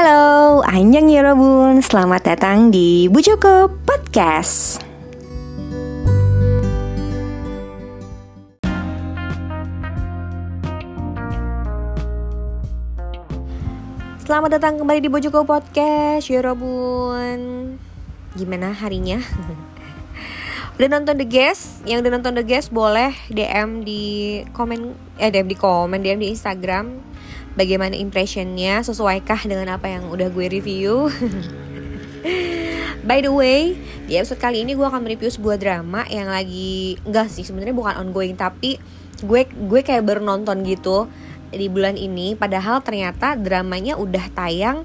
Halo, Anjang Yorobun, selamat datang di Bu Joko Podcast. Selamat datang kembali di Bojoko Podcast, Yorobun. Gimana harinya? udah nonton The Guest? Yang udah nonton The Guest boleh DM di komen, eh DM di komen, DM di Instagram bagaimana impressionnya sesuaikah dengan apa yang udah gue review By the way, di episode kali ini gue akan mereview sebuah drama yang lagi enggak sih sebenarnya bukan ongoing tapi gue gue kayak baru nonton gitu di bulan ini padahal ternyata dramanya udah tayang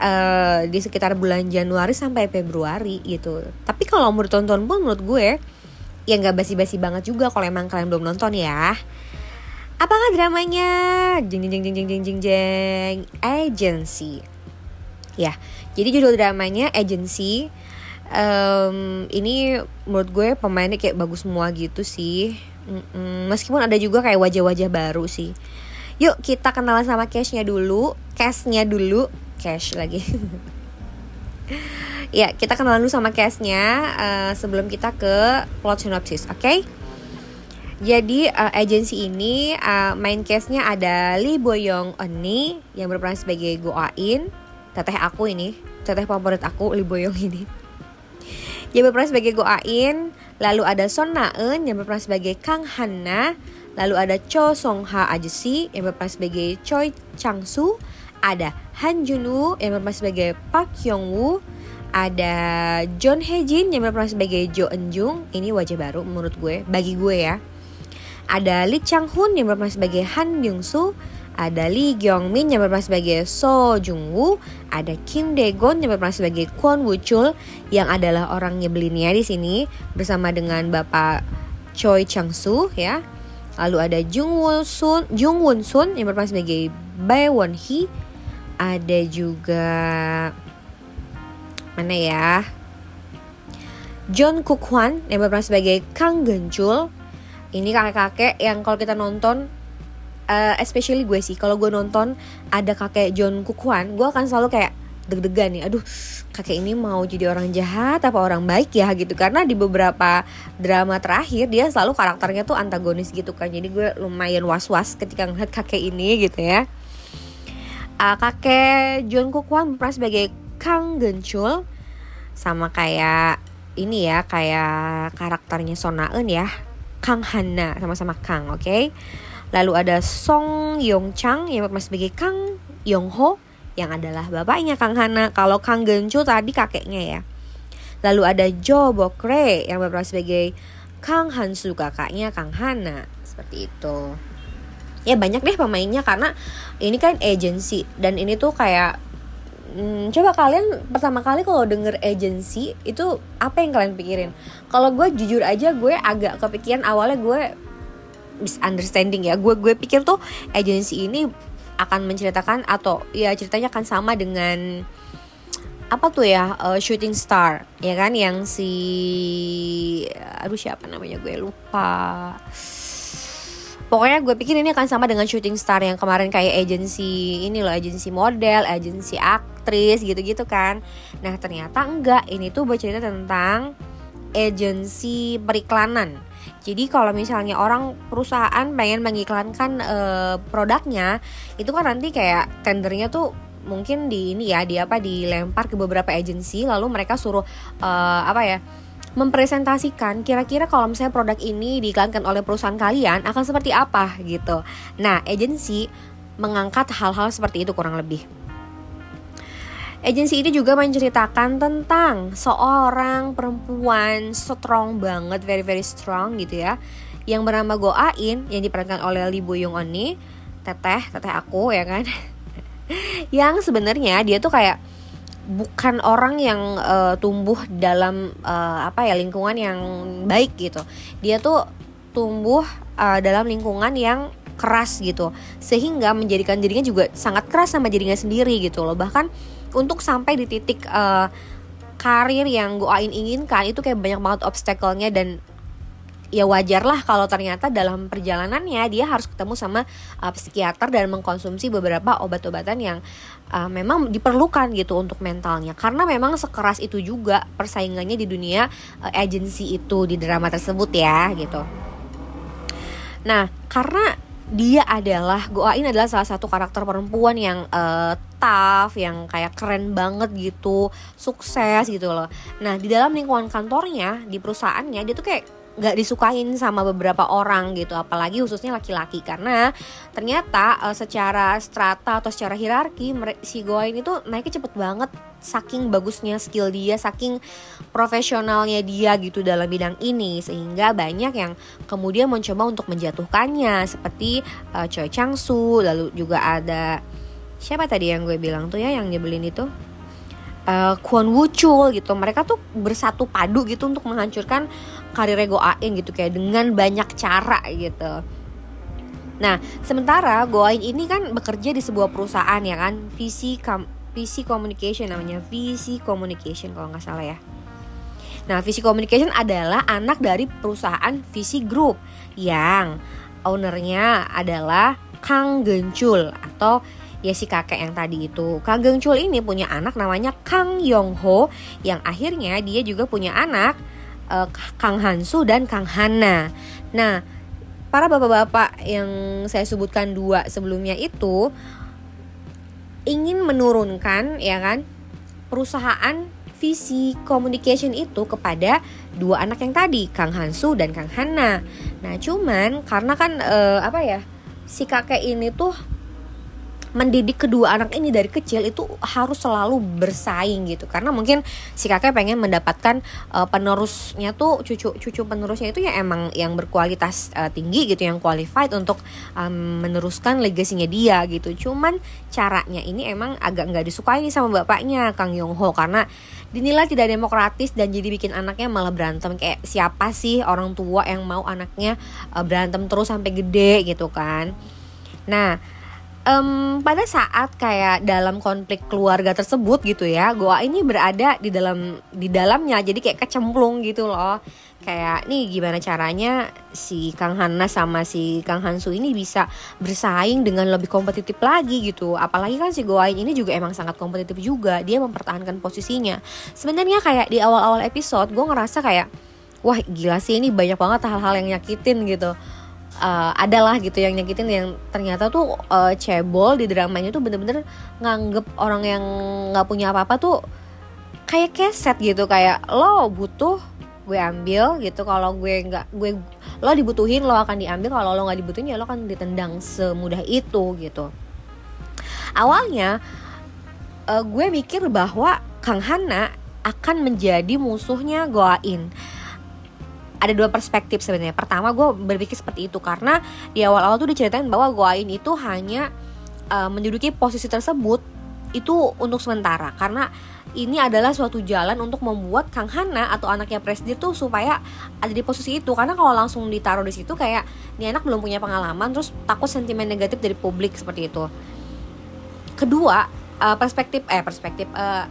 uh, di sekitar bulan Januari sampai Februari gitu. Tapi kalau menurut tonton pun menurut gue ya nggak basi-basi banget juga kalau emang kalian belum nonton ya. Apakah dramanya? Jeng jeng jeng jeng jeng jeng jeng Agency. Ya, jadi judul dramanya Agency. Um, ini menurut gue pemainnya kayak bagus semua gitu sih. Mm-mm, meskipun ada juga kayak wajah-wajah baru sih. Yuk kita kenalan sama cashnya dulu, cashnya dulu, cash lagi. ya kita kenalan dulu sama cashnya uh, sebelum kita ke plot synopsis, oke? Okay? Jadi uh, agensi ini uh, main case-nya ada Lee Boyong Oni yang berperan sebagai Go Ain, teteh aku ini, teteh favorit aku Lee Boyong ini. Yang berperan sebagai Go Ain, lalu ada Son Na Eun yang berperan sebagai Kang Hanna, lalu ada Cho Song Ha Ajesi yang berperan sebagai Choi Chang Soo, ada Han Jun Woo yang berperan sebagai Park Hyung Woo, ada John Hae Jin yang berperan sebagai Jo Eun Jung. Ini wajah baru menurut gue, bagi gue ya ada Lee Chang Hun yang berperan sebagai Han Byung Soo, ada Lee Gyong Min yang berperan sebagai So Jung Woo, ada Kim Dae Gon yang berperan sebagai Kwon Woo Chul yang adalah orang nyebelinnya di sini bersama dengan Bapak Choi Chang Soo ya. Lalu ada Jung Won Sun, Jung Won Sun yang berperan sebagai Bae Won Hee. Ada juga mana ya? John Kuk Hwan yang berperan sebagai Kang Geunchul ini kakek-kakek yang kalau kita nonton uh, especially gue sih kalau gue nonton ada kakek John Kukuan gue akan selalu kayak deg-degan nih aduh kakek ini mau jadi orang jahat apa orang baik ya? Gitu. Karena di beberapa drama terakhir dia selalu karakternya tuh antagonis gitu kan. Jadi gue lumayan was-was ketika ngeliat kakek ini gitu ya. Uh, kakek John Kukuan berperan sebagai Kang Gencul sama kayak ini ya kayak karakternya Sonaen ya Kang Hana sama-sama Kang, oke? Okay? Lalu ada Song Yong Chang yang berperan sebagai Kang Yong Ho yang adalah bapaknya Kang Hana. Kalau Kang Gencu tadi kakeknya ya. Lalu ada Jo Bokre yang berperan sebagai Kang Hansu kakaknya Kang Hana seperti itu. Ya banyak deh pemainnya karena ini kan agency dan ini tuh kayak Hmm, coba kalian pertama kali kalau denger agency itu apa yang kalian pikirin? Kalau gue jujur aja gue agak kepikiran awalnya gue misunderstanding ya. Gue gue pikir tuh agency ini akan menceritakan atau ya ceritanya akan sama dengan apa tuh ya uh, shooting star ya kan yang si aduh siapa namanya gue lupa pokoknya gue pikir ini akan sama dengan shooting star yang kemarin kayak agency ini loh agency model agency aktris gitu-gitu kan. Nah ternyata enggak. Ini tuh bercerita tentang agency periklanan. Jadi kalau misalnya orang perusahaan pengen mengiklankan uh, produknya itu kan nanti kayak tendernya tuh mungkin di ini ya di apa dilempar ke beberapa agensi lalu mereka suruh uh, apa ya mempresentasikan kira-kira kalau misalnya produk ini diiklankan oleh perusahaan kalian akan seperti apa gitu. Nah, agensi mengangkat hal-hal seperti itu kurang lebih. Agensi ini juga menceritakan tentang seorang perempuan strong banget, very very strong gitu ya, yang bernama Go Ain yang diperankan oleh Lee Bo Young Oni, teteh, teteh aku ya kan, yang sebenarnya dia tuh kayak bukan orang yang uh, tumbuh dalam uh, apa ya lingkungan yang baik gitu. Dia tuh tumbuh uh, dalam lingkungan yang keras gitu. Sehingga menjadikan dirinya juga sangat keras sama dirinya sendiri gitu loh. Bahkan untuk sampai di titik uh, karir yang Go Ain inginkan itu kayak banyak banget obstacle-nya dan ya wajar lah kalau ternyata dalam perjalanannya dia harus ketemu sama uh, psikiater dan mengkonsumsi beberapa obat-obatan yang uh, memang diperlukan gitu untuk mentalnya karena memang sekeras itu juga persaingannya di dunia uh, agensi itu di drama tersebut ya gitu. Nah, karena dia adalah Goain adalah salah satu karakter perempuan yang uh, tough, yang kayak keren banget gitu, sukses gitu loh. Nah di dalam lingkungan kantornya, di perusahaannya dia tuh kayak nggak disukain sama beberapa orang gitu apalagi khususnya laki-laki. Karena ternyata uh, secara strata atau secara hierarki si Goain itu naiknya cepet banget. Saking bagusnya skill dia saking profesionalnya dia gitu dalam bidang ini. Sehingga banyak yang kemudian mencoba untuk menjatuhkannya. Seperti uh, Choi Chang Su lalu juga ada siapa tadi yang gue bilang tuh ya yang nyebelin itu uh, Kwon Woo gitu. Mereka tuh bersatu padu gitu untuk menghancurkan karir Go Ain gitu kayak dengan banyak cara gitu. Nah, sementara Go Ain ini kan bekerja di sebuah perusahaan ya kan, visi VC Communication namanya, VC Communication kalau nggak salah ya. Nah, VC Communication adalah anak dari perusahaan VC Group yang ownernya adalah Kang Gencul atau ya si kakek yang tadi itu. Kang Gengcul ini punya anak namanya Kang Yong Ho yang akhirnya dia juga punya anak uh, Kang Hansu dan Kang Hana. Nah, para bapak-bapak yang saya sebutkan dua sebelumnya itu ingin menurunkan ya kan perusahaan visi communication itu kepada dua anak yang tadi Kang Hansu dan Kang Hana. Nah, cuman karena kan uh, apa ya si kakek ini tuh mendidik kedua anak ini dari kecil itu harus selalu bersaing gitu. Karena mungkin si kakek pengen mendapatkan uh, penerusnya tuh cucu cucu penerusnya itu ya emang yang berkualitas uh, tinggi gitu yang qualified untuk um, meneruskan legasinya dia gitu. Cuman caranya ini emang agak nggak disukai sama bapaknya Kang Yong Ho karena dinilai tidak demokratis dan jadi bikin anaknya malah berantem. Kayak siapa sih orang tua yang mau anaknya uh, berantem terus sampai gede gitu kan? Nah um, pada saat kayak dalam konflik keluarga tersebut gitu ya Goa ini berada di dalam di dalamnya. Jadi kayak kecemplung gitu loh. Kayak nih gimana caranya si Kang Hana sama si Kang Hansu ini bisa bersaing dengan lebih kompetitif lagi gitu. Apalagi kan si Goain ini juga emang sangat kompetitif juga. Dia mempertahankan posisinya. Sebenarnya kayak di awal-awal episode gue ngerasa kayak wah gila sih ini banyak banget hal-hal yang nyakitin gitu uh, adalah gitu yang nyakitin yang ternyata tuh uh, cebol di dramanya tuh bener-bener nganggep orang yang nggak punya apa-apa tuh kayak keset gitu kayak lo butuh gue ambil gitu. Kalau gue nggak gue lo dibutuhin lo akan diambil. Kalau lo nggak dibutuhin ya lo akan ditendang semudah itu gitu. Awalnya uh, gue mikir bahwa Kang Hana akan menjadi musuhnya Goain ada dua perspektif sebenarnya. Pertama gue berpikir seperti itu karena di awal-awal tuh diceritain bahwa Goain itu hanya uh, menduduki posisi tersebut itu untuk sementara karena ini adalah suatu jalan untuk membuat Kang Hana atau anaknya Presdir tuh supaya ada di posisi itu karena kalau langsung ditaruh di situ kayak ini anak belum punya pengalaman terus takut sentimen negatif dari publik seperti itu. Kedua uh, perspektif eh perspektif uh,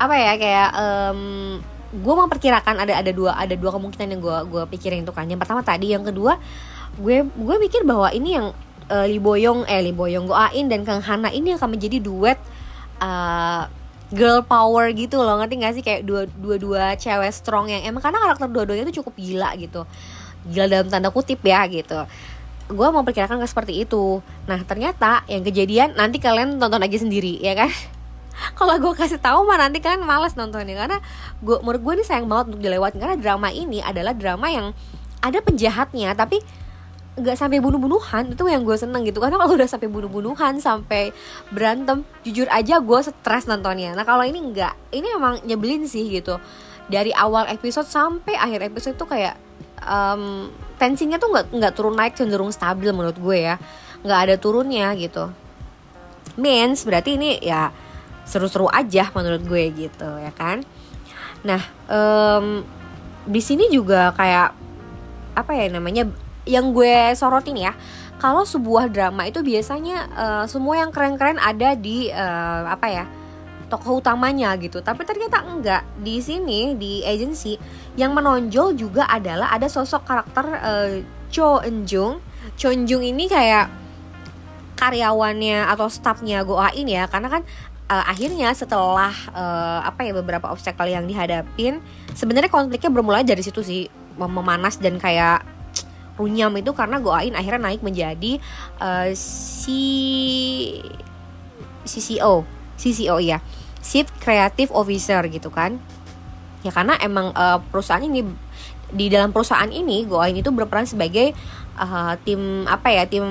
apa ya kayak um, gue memperkirakan ada ada dua ada dua kemungkinan yang gue gue pikirin itu kan. Yang pertama tadi yang kedua gue gue pikir bahwa ini yang uh, Boyong eh Lee Boyong Ain dan Kang Hana ini akan menjadi duet uh, girl power gitu loh. Ngerti gak sih? Kayak dua dua dua cewek strong yang emang karena karakter dua-duanya itu cukup gila gitu. Gila dalam tanda kutip ya gitu. Gue mau perkirakan seperti itu. Nah ternyata yang kejadian nanti kalian tonton aja sendiri ya kan kalau gue kasih tahu mah nanti kalian males nontonnya karena gue menurut gue ini sayang banget untuk dilewati karena drama ini adalah drama yang ada penjahatnya tapi nggak sampai bunuh-bunuhan. Itu yang gue seneng gitu. Karena kalau udah sampai bunuh-bunuhan sampai berantem jujur aja gue stres nontonnya. Nah kalau ini nggak ini emang nyebelin sih gitu. Dari awal episode sampai akhir episode tuh kayak um, tensinya tuh nggak nggak turun naik cenderung stabil menurut gue ya. Nggak ada turunnya gitu. Means berarti ini ya seru-seru aja menurut gue gitu ya kan? Nah um, di sini juga kayak apa ya namanya yang gue sorotin ya kalau sebuah drama itu biasanya uh, semua yang keren-keren ada di uh, apa ya tokoh utamanya gitu. Tapi ternyata enggak. Di sini di agency yang menonjol juga adalah ada sosok karakter uh, Cho Eun Jung Cho Eun Jung ini kayak karyawannya atau staffnya Goain ya. Karena kan uh, akhirnya setelah uh, apa ya beberapa obstacle yang dihadapin sebenarnya konfliknya bermula dari situ sih memanas dan kayak runyam itu karena Goain akhirnya naik menjadi uh, si CCO CCO ya Chief Creative Officer gitu kan. Ya karena emang uh, perusahaan ini di dalam perusahaan ini Goain itu berperan sebagai uh, tim apa ya tim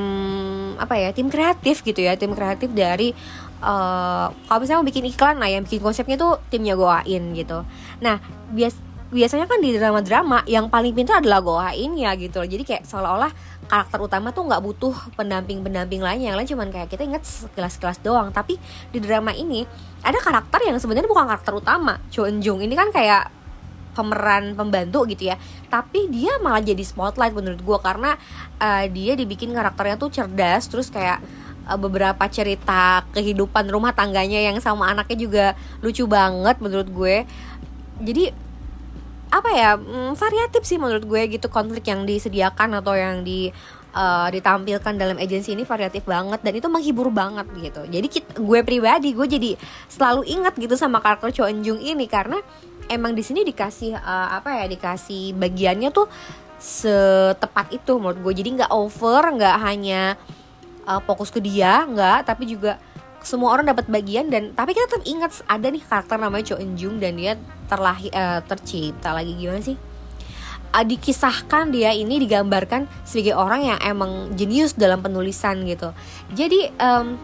apa ya tim kreatif gitu ya tim kreatif dari uh, kalau misalnya mau bikin iklan nah yang bikin konsepnya tuh timnya Goain gitu. Nah bias biasanya kan di drama-drama yang paling pintar adalah Goain ya gitu jadi kayak seolah-olah karakter utama tuh nggak butuh pendamping-pendamping lain yang lain cuman kayak kita inget sekilas-sekilas doang. Tapi di drama ini ada karakter yang sebenarnya bukan karakter utama. Cho Eun Jung ini kan kayak pemeran pembantu gitu ya. Tapi dia malah jadi spotlight menurut gue karena uh, dia dibikin karakternya tuh cerdas terus kayak uh, beberapa cerita kehidupan rumah tangganya yang sama anaknya juga lucu banget menurut gue. Jadi apa ya mm, variatif sih menurut gue gitu konflik yang disediakan atau yang di uh, ditampilkan dalam agensi ini variatif banget dan itu menghibur banget gitu. Jadi kita, gue pribadi gue jadi selalu ingat gitu sama karakter Cho Eun ini karena emang di sini dikasih uh, apa ya dikasih bagiannya tuh setepat itu menurut gue. Jadi nggak over nggak hanya uh, fokus ke dia nggak tapi juga semua orang dapat bagian dan tapi kita tetap ingat ada nih karakter namanya Cho Eun Jung dan dia terlahir uh, tercipta lagi gimana sih? Uh, dikisahkan dia ini digambarkan sebagai orang yang emang jenius dalam penulisan gitu. Jadi um,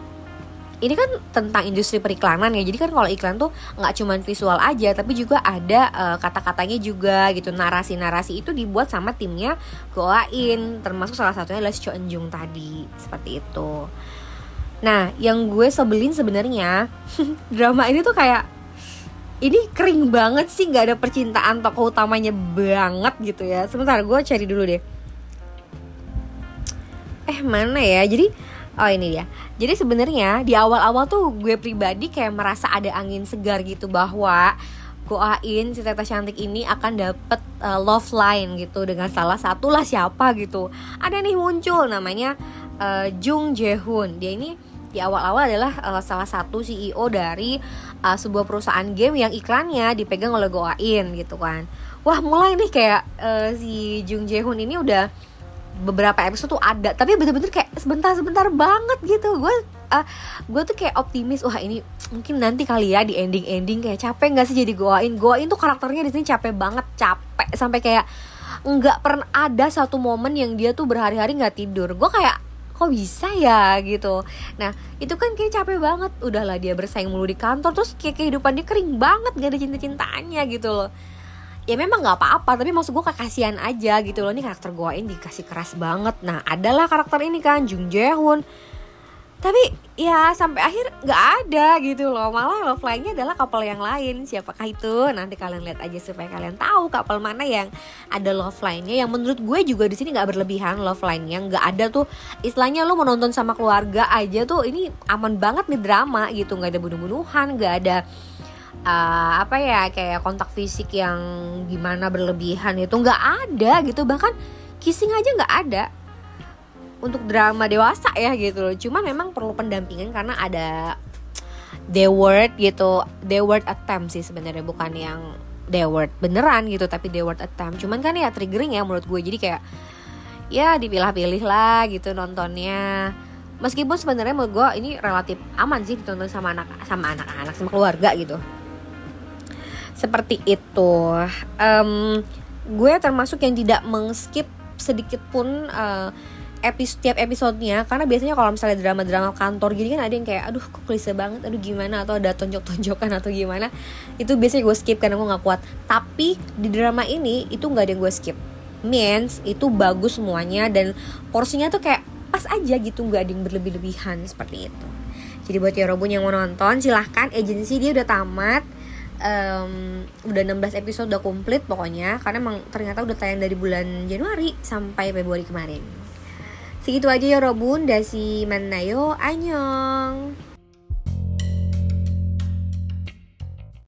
ini kan tentang industri periklanan ya. Jadi kan kalau iklan tuh nggak cuma visual aja tapi juga ada uh, kata-katanya juga gitu. Narasi-narasi itu dibuat sama timnya Goain. Termasuk salah satunya adalah Cho Enjung tadi. Seperti itu. Nah yang gue sebelin sebenarnya drama ini tuh kayak ini kering banget sih. Nggak ada percintaan tokoh utamanya banget gitu ya. Sebentar gue cari dulu deh. Eh mana ya? Jadi Oh ini dia. Jadi sebenarnya di awal-awal tuh gue pribadi kayak merasa ada angin segar gitu bahwa Goain si Teta cantik ini akan dapet uh, love line gitu dengan salah satu lah siapa gitu. Ada nih muncul namanya uh, Jung Jaehoon. Dia ini di awal-awal adalah uh, salah satu CEO dari uh, sebuah perusahaan game yang iklannya dipegang oleh Goain gitu kan. Wah mulai nih kayak uh, si Jung Jaehoon ini udah beberapa episode tuh ada tapi bener-bener kayak sebentar-sebentar banget gitu. Gue uh, gue tuh kayak optimis wah ini mungkin nanti kali ya di ending-ending kayak capek nggak sih jadi goain? Goain tuh karakternya di sini capek banget capek sampai kayak nggak pernah ada satu momen yang dia tuh berhari-hari nggak tidur. Gue kayak kok bisa ya? Gitu. Nah itu kan kayak capek banget. Udahlah dia bersaing mulu di kantor terus kayak kehidupan dia kering banget gak ada cinta-cintanya gitu loh ya memang nggak apa-apa tapi maksud gue kasihan aja gitu loh. Ini karakter gue ini dikasih keras banget. Nah adalah karakter ini kan Jung Jae-hoon. Tapi ya sampai akhir nggak ada gitu loh. Malah love line-nya adalah couple yang lain. Siapakah itu? Nanti kalian lihat aja supaya kalian tahu couple mana yang ada love line-nya. Yang menurut gue juga di sini nggak berlebihan love line-nya. Nggak ada tuh istilahnya lo menonton sama keluarga aja tuh ini aman banget nih drama gitu. Nggak ada bunuh-bunuhan nggak ada uh, apa ya kayak kontak fisik yang gimana berlebihan itu nggak ada gitu. Bahkan kissing aja nggak ada untuk drama dewasa ya gitu loh. Cuman memang perlu pendampingan karena ada the word gitu the word attempt sih sebenarnya bukan yang the word beneran gitu tapi the word attempt. Cuman kan ya triggering ya menurut gue. Jadi kayak ya dipilah-pilih lah gitu nontonnya. Meskipun sebenarnya menurut gue ini relatif aman sih ditonton sama anak sama anak-anak sama keluarga gitu seperti itu. Um, gue termasuk yang tidak mengskip sedikit pun uh, episode tiap episodenya. Karena biasanya kalau misalnya drama-drama kantor gini kan ada yang kayak aduh kok klise banget aduh gimana? Atau ada tonjok-tonjokan atau gimana. Itu biasanya gue skip karena gue nggak kuat. Tapi di drama ini itu nggak ada yang gue skip. Means itu bagus semuanya dan porsinya tuh kayak pas aja gitu nggak ada yang berlebih-lebihan seperti itu. Jadi buat Yorobun yang mau nonton silahkan. Agensi dia udah tamat um, udah 16 episode udah komplit pokoknya karena emang ternyata udah tayang dari bulan Januari sampai Februari kemarin. Segitu aja ya Robun dasi manayo. Anyong